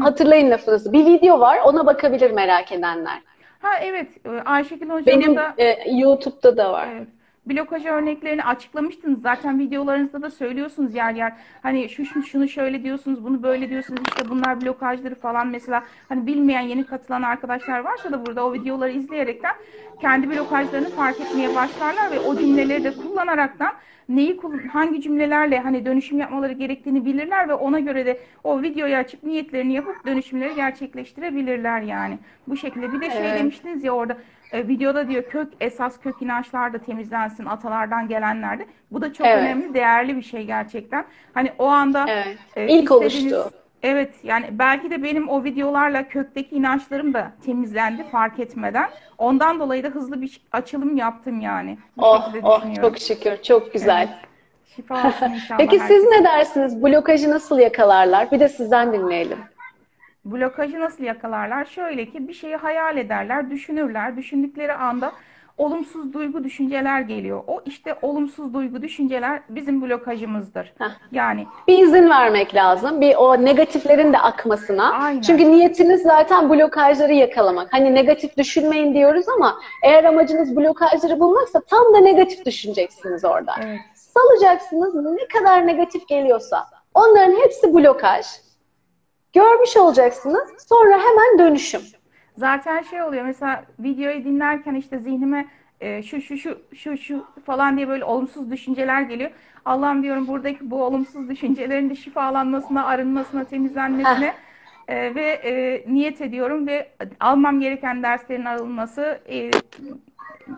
hatırlayın lafınızı. Bir video var, ona bakabilir merak edenler. ha evet e, Ayşegül hocamın Benim da e, YouTube'da da var. Evet. Blokaj örneklerini açıklamıştınız. Zaten videolarınızda da söylüyorsunuz yer yer. Hani şu, şu şunu şöyle diyorsunuz, bunu böyle diyorsunuz. İşte bunlar blokajları falan mesela. Hani bilmeyen yeni katılan arkadaşlar varsa da burada o videoları izleyerekten kendi blokajlarını fark etmeye başlarlar ve o cümleleri de kullanaraktan neyi hangi cümlelerle hani dönüşüm yapmaları gerektiğini bilirler ve ona göre de o videoyu açıp niyetlerini yapıp dönüşümleri gerçekleştirebilirler yani. Bu şekilde. Bir de şey Evet. demiştiniz ya orada e, videoda diyor kök esas kök inançlar da temizlensin atalardan gelenler de. Bu da çok Evet. önemli, değerli bir şey gerçekten. Hani o anda Evet. e, İlk oluştu. Evet yani belki de benim o videolarla kökteki inançlarım da temizlendi fark etmeden. Ondan dolayı da hızlı bir açılım yaptım yani. Bu Oh oh çok şükür, çok güzel. Şifa olsun inşallah Peki siz herkese. ne dersiniz? Blokajı nasıl yakalarlar? Bir de sizden dinleyelim. Blokajı nasıl yakalarlar? Şöyle ki bir şeyi hayal ederler, düşünürler. Düşündükleri anda olumsuz duygu düşünceler geliyor. O işte olumsuz duygu düşünceler bizim blokajımızdır. Heh. Yani Bir izin vermek lazım. Bir o negatiflerin de akmasına. Aynen. Çünkü niyetiniz zaten blokajları yakalamak. Hani negatif düşünmeyin diyoruz ama eğer amacınız blokajları bulmaksa tam da negatif düşüneceksiniz orada. evet. Salacaksınız ne kadar negatif geliyorsa. Onların hepsi blokaj. Görmüş olacaksınız. Sonra hemen dönüşüm. Zaten şey oluyor mesela videoyu dinlerken işte zihnime e, şu şu şu şu şu falan diye böyle olumsuz düşünceler geliyor. Allah'ım diyorum buradaki bu olumsuz düşüncelerin de şifalanmasına, arınmasına, temizlenmesine e, ve e, niyet ediyorum ve almam gereken derslerin alınması, e,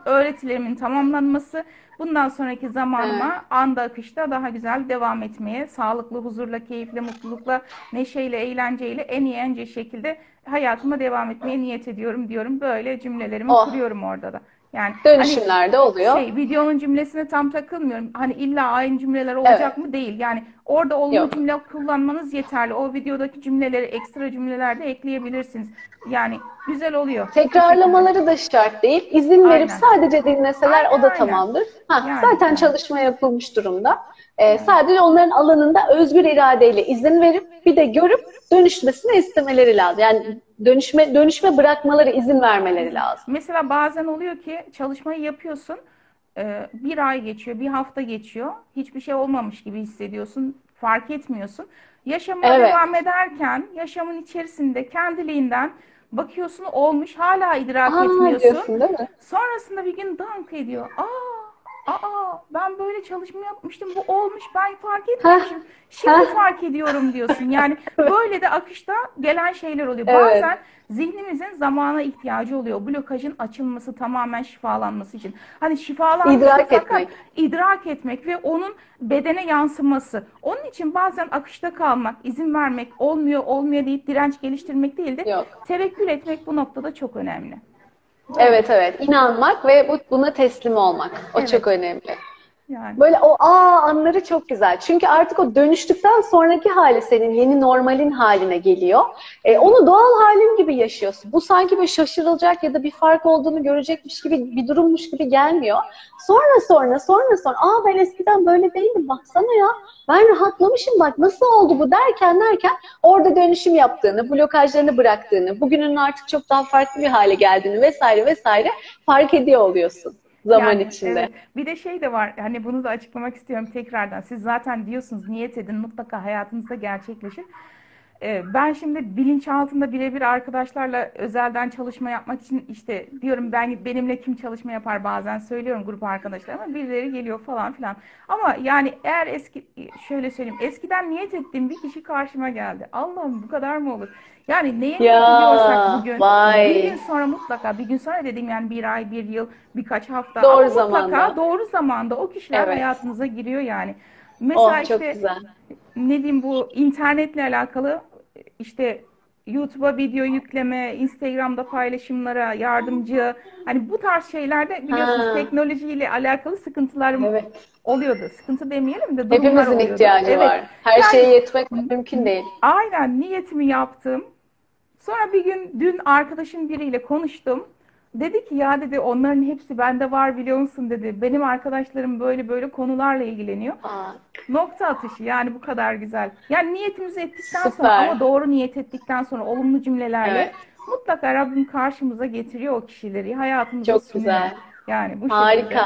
öğretilerimin tamamlanması, bundan sonraki zamanıma anda akışta daha güzel devam etmeye, sağlıklı, huzurla, keyifle, mutlulukla, neşeyle, eğlenceyle en iyi en iyi şekilde hayatıma devam etmeye niyet ediyorum diyorum. Böyle cümlelerimi Oh. kuruyorum orada da. Yani hani Dönüşümlerde oluyor. şey videonun cümlesine tam takılmıyorum. Hani illa aynı cümleler olacak mı? Değil. Yani orada olumlu Yok. cümle kullanmanız yeterli. O videodaki cümleleri ekstra cümleler de ekleyebilirsiniz. Yani güzel oluyor. Tekrarlamaları da şart değil. İzin verip Aynen. sadece dinleseler o da Aynen, tamamdır. Ha, Yani, zaten yani. çalışma yapılmış durumda. Ee, Sadece onların alanında özgür iradeyle izin verip bir de görüp dönüşmesini istemeleri lazım. Yani dönüşme dönüşme bırakmaları, izin vermeleri lazım. Mesela bazen oluyor ki çalışmayı yapıyorsun. e, Bir ay geçiyor, bir hafta geçiyor. Hiçbir şey olmamış gibi hissediyorsun. Fark etmiyorsun. Yaşamına Evet. devam ederken yaşamın içerisinde kendiliğinden bakıyorsun olmuş hala idrak Aa etmiyorsun. diyorsun? Sonrasında bir gün dank ediyor. Aa, aa ben böyle çalışma yapmıştım. Bu olmuş. Ben fark etmemişim. Şimdi fark ediyorum diyorsun. Yani böyle de akışta gelen şeyler oluyor. Evet. Bazen zihnimizin zamana ihtiyacı oluyor. Blokajın açılması tamamen şifalanması için. Hani şifalanması İdrak etmek. idrak etmek ve onun bedene yansıması. Onun için bazen akışta kalmak, izin vermek, olmuyor olmuyor deyip direnç geliştirmek değil de Yok. tevekkül etmek bu noktada çok önemli. Evet evet. İnanmak ve bu, buna teslim olmak. O Evet. çok önemli. Yani Böyle o aa anları çok güzel. Çünkü artık o dönüştükten sonraki hali senin yeni normalin haline geliyor. E, onu doğal halin gibi yaşıyorsun. Bu sanki böyle şaşırılacak ya da bir fark olduğunu görecekmiş gibi bir durummuş gibi gelmiyor. Sonra sonra sonra sonra aa ben eskiden böyle değildim baksana ya. Ben rahatlamışım bak nasıl oldu bu derken derken orada dönüşüm yaptığını, blokajlarını bıraktığını, bugünün artık çok daha farklı bir hale geldiğini vesaire vesaire fark ediyor oluyorsun zaman Yani, içinde. evet. Bir de şey de var. Hani bunu da açıklamak istiyorum tekrardan. Siz zaten diyorsunuz niyet edin mutlaka hayatınızda gerçekleşir. Ee, Ben şimdi bilinçaltında birebir arkadaşlarla özelden çalışma yapmak için işte diyorum ben benimle kim çalışma yapar bazen söylüyorum grup arkadaşlarıma birileri geliyor falan filan. Ama yani eğer eski şöyle söyleyeyim eskiden niyet ettiğim bir kişi karşıma geldi. Allah'ım bu kadar mı olur? Yani neye Ya, bugün vay. bir gün sonra mutlaka bir gün sonra dediğim yani bir ay, bir yıl, birkaç hafta Doğru ama mutlaka zamanda. doğru zamanda o kişiler Evet. hayatınıza giriyor yani. Mesela Oh çok işte güzel. ne diyeyim bu internetle alakalı işte YouTube'a video yükleme, Instagram'da paylaşımlara yardımcı hani bu tarz şeylerde biliyorsunuz Ha. teknolojiyle alakalı sıkıntılar Evet. oluyordu. Sıkıntı demeyelim de durumlar Hepimizin oluyordu. ihtiyacı Evet. var. Her Yani- şeye yetmek mümkün değil. Aynen niyetimi yaptım. Sonra bir gün dün arkadaşım biriyle konuştum. Dedi ki ya dedi onların hepsi bende var biliyor musun dedi. Benim arkadaşlarım böyle böyle konularla ilgileniyor. Aa, Nokta atışı yani bu kadar güzel. Yani niyetimizi ettikten sonra Süper. ama doğru niyet ettikten sonra olumlu cümlelerle Evet. mutlaka Rabbim karşımıza getiriyor o kişileri. Hayatımıza Çok sunuyor. güzel. Yani bu şekilde.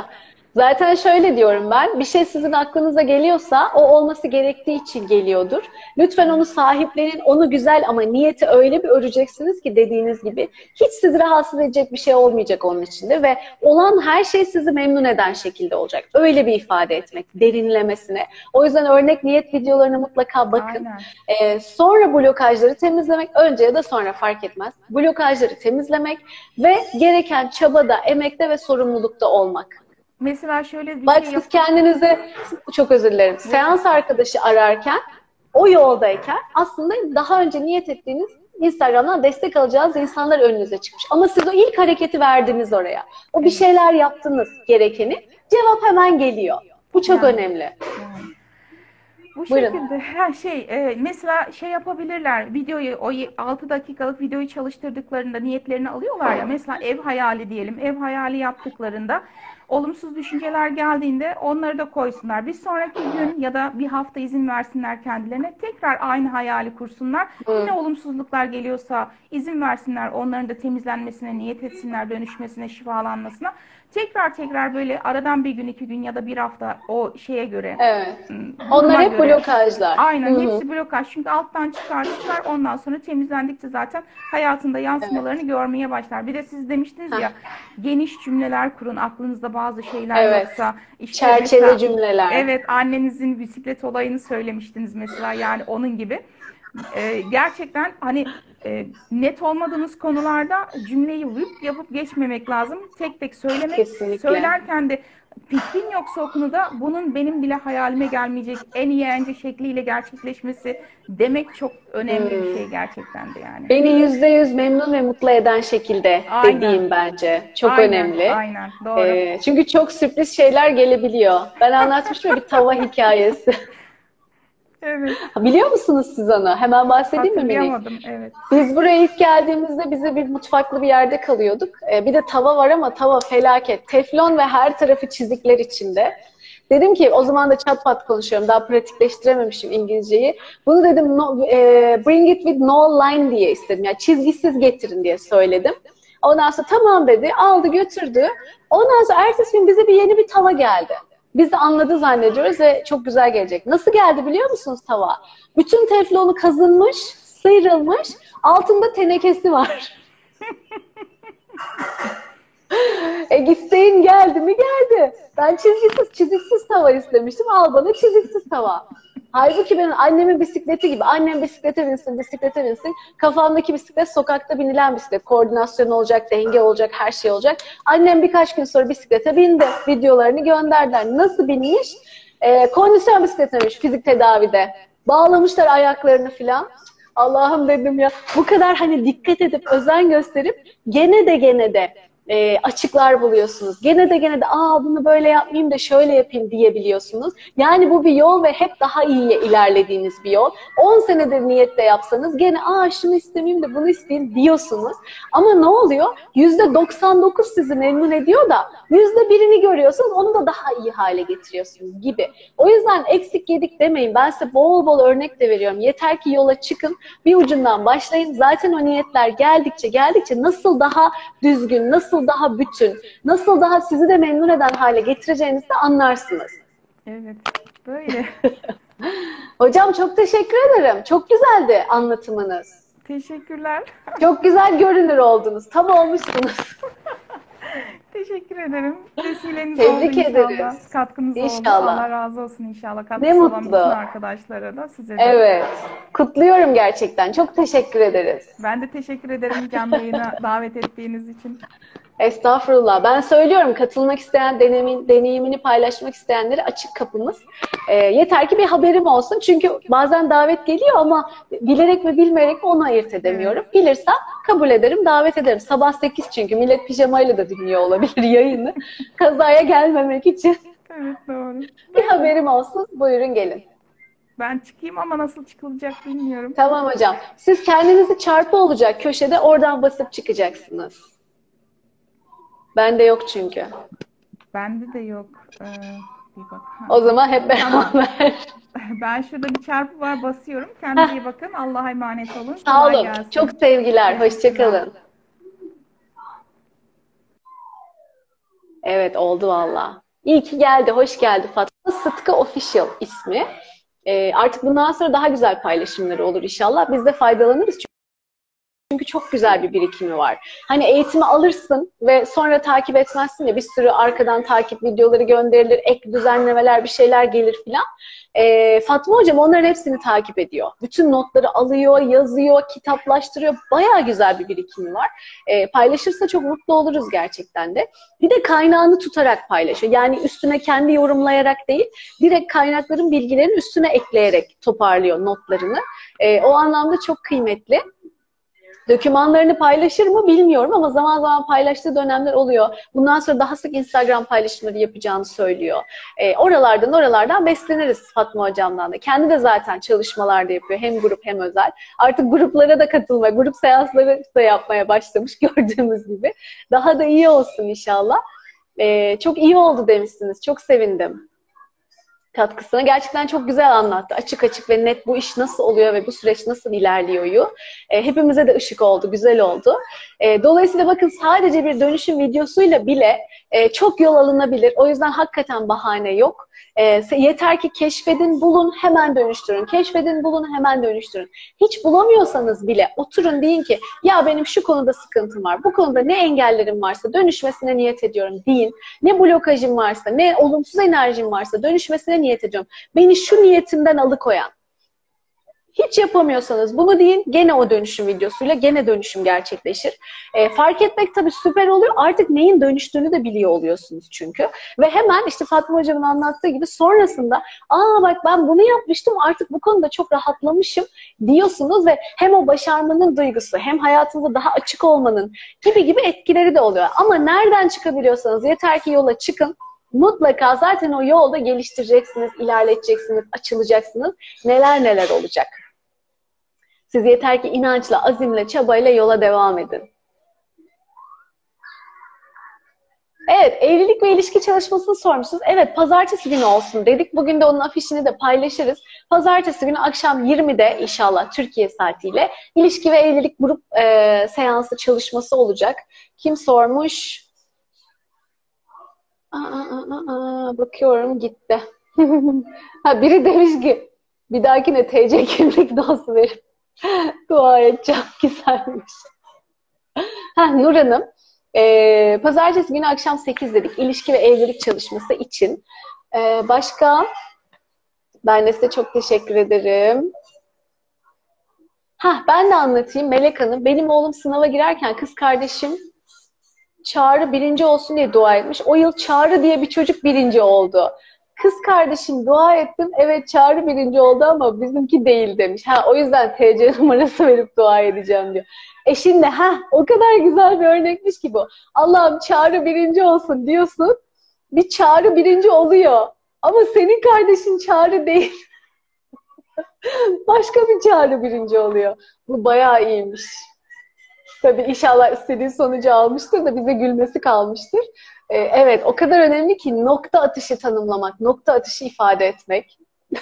Zaten şöyle diyorum ben, bir şey sizin aklınıza geliyorsa o olması gerektiği için geliyordur. Lütfen onu sahiplenin, onu güzel ama niyeti öyle bir öreceksiniz ki dediğiniz gibi hiç sizi rahatsız edecek bir şey olmayacak onun içinde ve olan her şey sizi memnun eden şekilde olacak. Öyle bir ifade etmek, derinlemesine. O yüzden örnek niyet videolarına mutlaka bakın. Aynen. Ee, sonra blokajları temizlemek, önce ya da sonra fark etmez. Blokajları temizlemek ve gereken çabada, emekte ve sorumlulukta olmak. Mesela şöyle bir Bak şey siz kendinize, çok özür dilerim, seans arkadaşı ararken, o yoldayken aslında daha önce niyet ettiğiniz Instagram'dan destek alacağınız insanlar önünüze çıkmış. Ama siz o ilk hareketi verdiniz oraya. O bir şeyler yaptınız gerekeni. Cevap hemen geliyor. Bu çok Yani. önemli. Yani. Bu Buyurun. şekilde her şey e, mesela şey yapabilirler videoyu o y- 6 dakikalık videoyu çalıştırdıklarında niyetlerini alıyorlar ya mesela ev hayali diyelim ev hayali yaptıklarında olumsuz düşünceler geldiğinde onları da koysunlar. Bir sonraki gün ya da bir hafta izin versinler kendilerine tekrar aynı hayali kursunlar. Yine olumsuzluklar geliyorsa izin versinler onların da temizlenmesine niyet etsinler dönüşmesine şifalanmasına. Tekrar tekrar böyle aradan bir gün iki gün ya da bir hafta o şeye göre Evet. duruma Onlar hep göre. blokajlar. Aynen Hı hı. hepsi blokaj. Çünkü alttan çıkar çıkar ondan sonra temizlendikçe zaten hayatında yansımalarını görmeye başlar. Bir de siz demiştiniz ya geniş cümleler kurun aklınızda bazı şeyler Evet. yoksa. işte Çerçeve mesela- cümleler. Evet annenizin bisiklet olayını söylemiştiniz mesela yani onun gibi. Ee, gerçekten hani e, net olmadığınız konularda cümleyi vıp yapıp geçmemek lazım. Tek tek söylemek. Kesinlikle. Söylerken de fikrin yoksa o konuda bunun benim bile hayalime gelmeyecek en iyi en şekliyle gerçekleşmesi demek çok önemli Hmm. bir şey gerçekten de yani. Beni yüzde yüz memnun ve mutlu eden şekilde Aynen. dediğim bence. Çok Aynen, önemli. Aynen doğru. Ee, çünkü çok sürpriz şeyler gelebiliyor. Ben anlatmıştım bir tava hikayesi. evet. Biliyor musunuz siz onu? Hemen bahsedeyim mi? Hatırlayamadım. Evet. Biz buraya ilk geldiğimizde bize bir mutfaklı bir yerde kalıyorduk. Ee, bir de tava var ama tava felaket. Teflon ve her tarafı çizikler içinde. Dedim ki o zaman da çat pat konuşuyorum. Daha pratikleştirememişim İngilizceyi. Bunu dedim no, e, bring it with no line diye istedim. Yani çizgisiz getirin diye söyledim. Ondan sonra tamam dedi. Aldı götürdü. Ondan sonra ertesi gün bize bir yeni bir tava geldi. Biz de anladı zannediyoruz ve çok güzel gelecek. Nasıl geldi biliyor musunuz tava? Bütün teflonu kazınmış, sıyrılmış, altında tenekesi var. e isteğin geldi mi geldi. Ben çizgisiz, çiziksiz tava istemiştim. Al bana çiziksiz tava. Halbuki benim annemin bisikleti gibi. Annem bisiklete binsin, bisiklete binsin. Kafamdaki bisiklet sokakta binilen bisiklet. Koordinasyon olacak, denge olacak, her şey olacak. Annem birkaç gün sonra bisiklete bindi. Videolarını gönderdiler. Nasıl binmiş? Ee, kondisyon bisikletiymiş fizik tedavide. Bağlamışlar ayaklarını filan. Allah'ım dedim ya bu kadar hani dikkat edip özen gösterip gene de gene de e, açıklar buluyorsunuz. Gene de gene de aa bunu böyle yapmayayım da şöyle yapayım diyebiliyorsunuz. Yani bu bir yol ve hep daha iyiye ilerlediğiniz bir yol. 10 senedir niyetle yapsanız gene aa şunu istemeyeyim de bunu isteyeyim diyorsunuz. Ama ne oluyor? %99 sizi memnun ediyor da %1'ini görüyorsunuz onu da daha iyi hale getiriyorsunuz gibi. O yüzden eksik yedik demeyin. Ben size bol bol örnek de veriyorum. Yeter ki yola çıkın. Bir ucundan başlayın. Zaten o niyetler geldikçe geldikçe nasıl daha düzgün, nasıl daha bütün, nasıl daha sizi de memnun eden hale getireceğinizi de anlarsınız. Evet. Böyle. Hocam çok teşekkür ederim. Çok güzeldi anlatımınız. Teşekkürler. Çok güzel görünür oldunuz. Tam olmuşsunuz. Teşekkür ederim. Vesileniz Tebrik oldu inşallah. ederiz. Katkınız oldu. İnşallah. Allah razı olsun inşallah. Ne Katkısı olan mutlu. bütün arkadaşlara da size de. Evet. Kutluyorum gerçekten. Çok teşekkür ederiz. Ben de teşekkür ederim canlı yayına davet ettiğiniz için. Estağfurullah. Ben söylüyorum katılmak isteyen, deneyimin, deneyimini paylaşmak isteyenlere açık kapımız. Ee, yeter ki bir haberim olsun. Çünkü bazen davet geliyor ama bilerek ve bilmeyerek onu ayırt edemiyorum. Bilirsem kabul ederim, davet ederim. Sabah 8 çünkü millet pijamayla da dinliyor olabilir yayını. Kazaya gelmemek için Evet doğru. bir haberim olsun. Buyurun gelin. Ben çıkayım ama nasıl çıkılacak bilmiyorum. Tamam hocam. Siz kendinizi çarpı olacak köşede oradan basıp çıkacaksınız. Bende yok çünkü. Bende de yok. Ee, bir bak. Ha. O zaman hep beraber. Ben şurada bir çarpı var basıyorum. Kendinize iyi bakın. Allah'a emanet olun. Sağ olun. gelsin. Çok sevgiler. Hoşçakalın. Evet oldu valla. İyi ki geldi. Hoş geldi Fatma. Sıtkı Official ismi. Ee, artık bundan sonra daha güzel paylaşımları olur inşallah. Biz de faydalanırız. Çünkü çok güzel bir birikimi var. Hani eğitimi alırsın ve sonra takip etmezsin ya bir sürü arkadan takip videoları gönderilir, ek düzenlemeler bir şeyler gelir filan. Ee, Fatma hocam onların hepsini takip ediyor. Bütün notları alıyor, yazıyor, kitaplaştırıyor. Bayağı güzel bir birikimi var. Ee, paylaşırsa çok mutlu oluruz gerçekten de. Bir de kaynağını tutarak paylaşıyor. Yani üstüne kendi yorumlayarak değil, direkt kaynakların bilgilerini üstüne ekleyerek toparlıyor notlarını. Ee, o anlamda çok kıymetli. Dokümanlarını paylaşır mı bilmiyorum ama zaman zaman paylaştığı dönemler oluyor. Bundan sonra daha sık Instagram paylaşımları yapacağını söylüyor. E, oralardan oralardan besleniriz Fatma Hocam'dan da. Kendi de zaten çalışmalar da yapıyor. Hem grup hem özel. Artık gruplara da katılma, grup seansları da yapmaya başlamış gördüğümüz gibi. Daha da iyi olsun inşallah. E, çok iyi oldu demişsiniz. Çok sevindim katkısını. Gerçekten çok güzel anlattı. Açık açık ve net bu iş nasıl oluyor ve bu süreç nasıl ilerliyor. E, hepimize de ışık oldu, güzel oldu. E, dolayısıyla bakın sadece bir dönüşüm videosuyla bile e, çok yol alınabilir. O yüzden hakikaten bahane yok. E, yeter ki keşfedin, bulun, hemen dönüştürün. Keşfedin, bulun, hemen dönüştürün. Hiç bulamıyorsanız bile oturun deyin ki ya benim şu konuda sıkıntım var. Bu konuda ne engellerim varsa dönüşmesine niyet ediyorum deyin. Ne blokajım varsa, ne olumsuz enerjim varsa dönüşmesine niyet ediyorum. Beni şu niyetimden alıkoyan. Hiç yapamıyorsanız bunu deyin. Gene o dönüşüm videosuyla gene dönüşüm gerçekleşir. E, fark etmek tabii süper oluyor. Artık neyin dönüştüğünü de biliyor oluyorsunuz çünkü. Ve hemen işte Fatma Hocam'ın anlattığı gibi sonrasında aa bak ben bunu yapmıştım artık bu konuda çok rahatlamışım diyorsunuz ve hem o başarmanın duygusu hem hayatınızda daha açık olmanın gibi gibi etkileri de oluyor. Ama nereden çıkabiliyorsanız yeter ki yola çıkın mutlaka zaten o yolda geliştireceksiniz, ilerleteceksiniz, açılacaksınız. Neler neler olacak. Siz yeter ki inançla, azimle, çabayla yola devam edin. Evet, evlilik ve ilişki çalışmasını sormuşsunuz. Evet, pazartesi günü olsun dedik. Bugün de onun afişini de paylaşırız. Pazartesi günü akşam 20'de inşallah Türkiye saatiyle ilişki ve evlilik grup e, seansı çalışması olacak. Kim sormuş? Aa, aa, aa, bakıyorum gitti. ha, biri demiş ki bir dahakine TC kimlik dostu verip dua edeceğim. Güzelmiş. ha, Nur Hanım e, pazartesi günü akşam 8 dedik. ilişki ve evlilik çalışması için. E, başka ben de size çok teşekkür ederim. Ha, ben de anlatayım Melek Hanım. Benim oğlum sınava girerken kız kardeşim Çağrı birinci olsun diye dua etmiş. O yıl Çağrı diye bir çocuk birinci oldu. Kız kardeşim dua ettim. Evet Çağrı birinci oldu ama bizimki değil demiş. Ha o yüzden TC numarası verip dua edeceğim diyor. Eşin de ha o kadar güzel bir örnekmiş ki bu. Allah'ım Çağrı birinci olsun diyorsun. Bir Çağrı birinci oluyor. Ama senin kardeşin Çağrı değil. Başka bir Çağrı birinci oluyor. Bu bayağı iyiymiş. Tabii inşallah istediği sonucu almıştır da bize gülmesi kalmıştır. Ee, evet o kadar önemli ki nokta atışı tanımlamak, nokta atışı ifade etmek.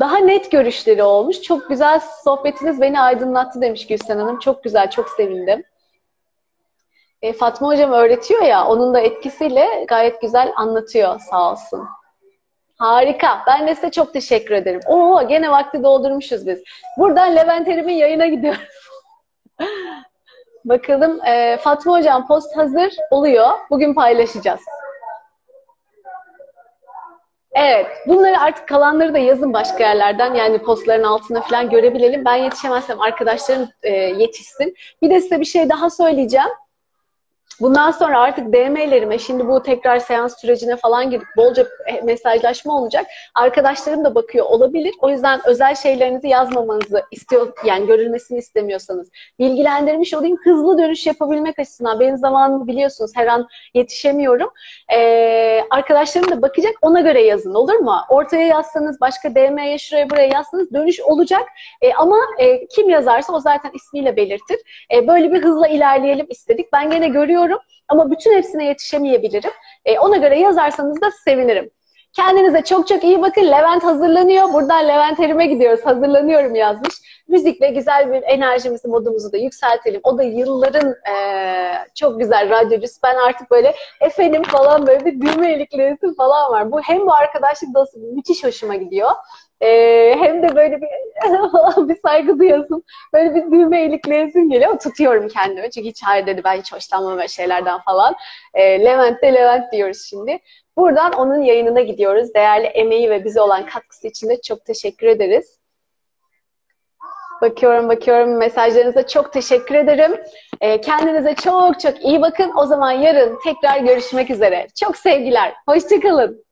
Daha net görüşleri olmuş. Çok güzel sohbetiniz beni aydınlattı demiş Gülsen Hanım. Çok güzel, çok sevindim. E, Fatma Hocam öğretiyor ya, onun da etkisiyle gayet güzel anlatıyor sağ olsun. Harika. Ben de size çok teşekkür ederim. Oo, gene vakti doldurmuşuz biz. Buradan Levent Erim'in yayına gidiyoruz. Bakalım e, Fatma Hocam post hazır oluyor. Bugün paylaşacağız. Evet. Bunları artık kalanları da yazın başka yerlerden. Yani postların altına falan görebilelim. Ben yetişemezsem arkadaşlarım e, yetişsin. Bir de size bir şey daha söyleyeceğim. Bundan sonra artık DM'lerime şimdi bu tekrar seans sürecine falan girip bolca mesajlaşma olacak. Arkadaşlarım da bakıyor olabilir. O yüzden özel şeylerinizi yazmamanızı istiyor yani görülmesini istemiyorsanız bilgilendirmiş olayım. Hızlı dönüş yapabilmek açısından benim zamanımı biliyorsunuz her an yetişemiyorum. Ee, arkadaşlarım da bakacak ona göre yazın olur mu? Ortaya yazsanız başka DM'ye şuraya buraya yazsanız dönüş olacak. Ee, ama e, kim yazarsa o zaten ismiyle belirtir. Ee, böyle bir hızla ilerleyelim istedik. Ben gene görüyorum ama bütün hepsine yetişemeyebilirim. E, ona göre yazarsanız da sevinirim. Kendinize çok çok iyi bakın. Levent hazırlanıyor. Buradan Levent Erim'e gidiyoruz. Hazırlanıyorum yazmış. Müzikle güzel bir enerjimizi, modumuzu da yükseltelim. O da yılların e, çok güzel radyocusu. Ben artık böyle efendim falan böyle bir düğme iliklerisi falan var. Bu hem bu arkadaşlık dostu müthiş hoşuma gidiyor. Ee, hem de böyle bir bir saygı duyasın. Böyle bir düğme ilikleyesim geliyor. Tutuyorum kendimi. Çünkü hiç hayır dedi ben hiç hoşlanmam şeylerden falan. Ee, Levent de Levent diyoruz şimdi. Buradan onun yayınına gidiyoruz. Değerli emeği ve bize olan katkısı için de çok teşekkür ederiz. Bakıyorum bakıyorum mesajlarınıza çok teşekkür ederim. Ee, kendinize çok çok iyi bakın. O zaman yarın tekrar görüşmek üzere. Çok sevgiler. Hoşçakalın.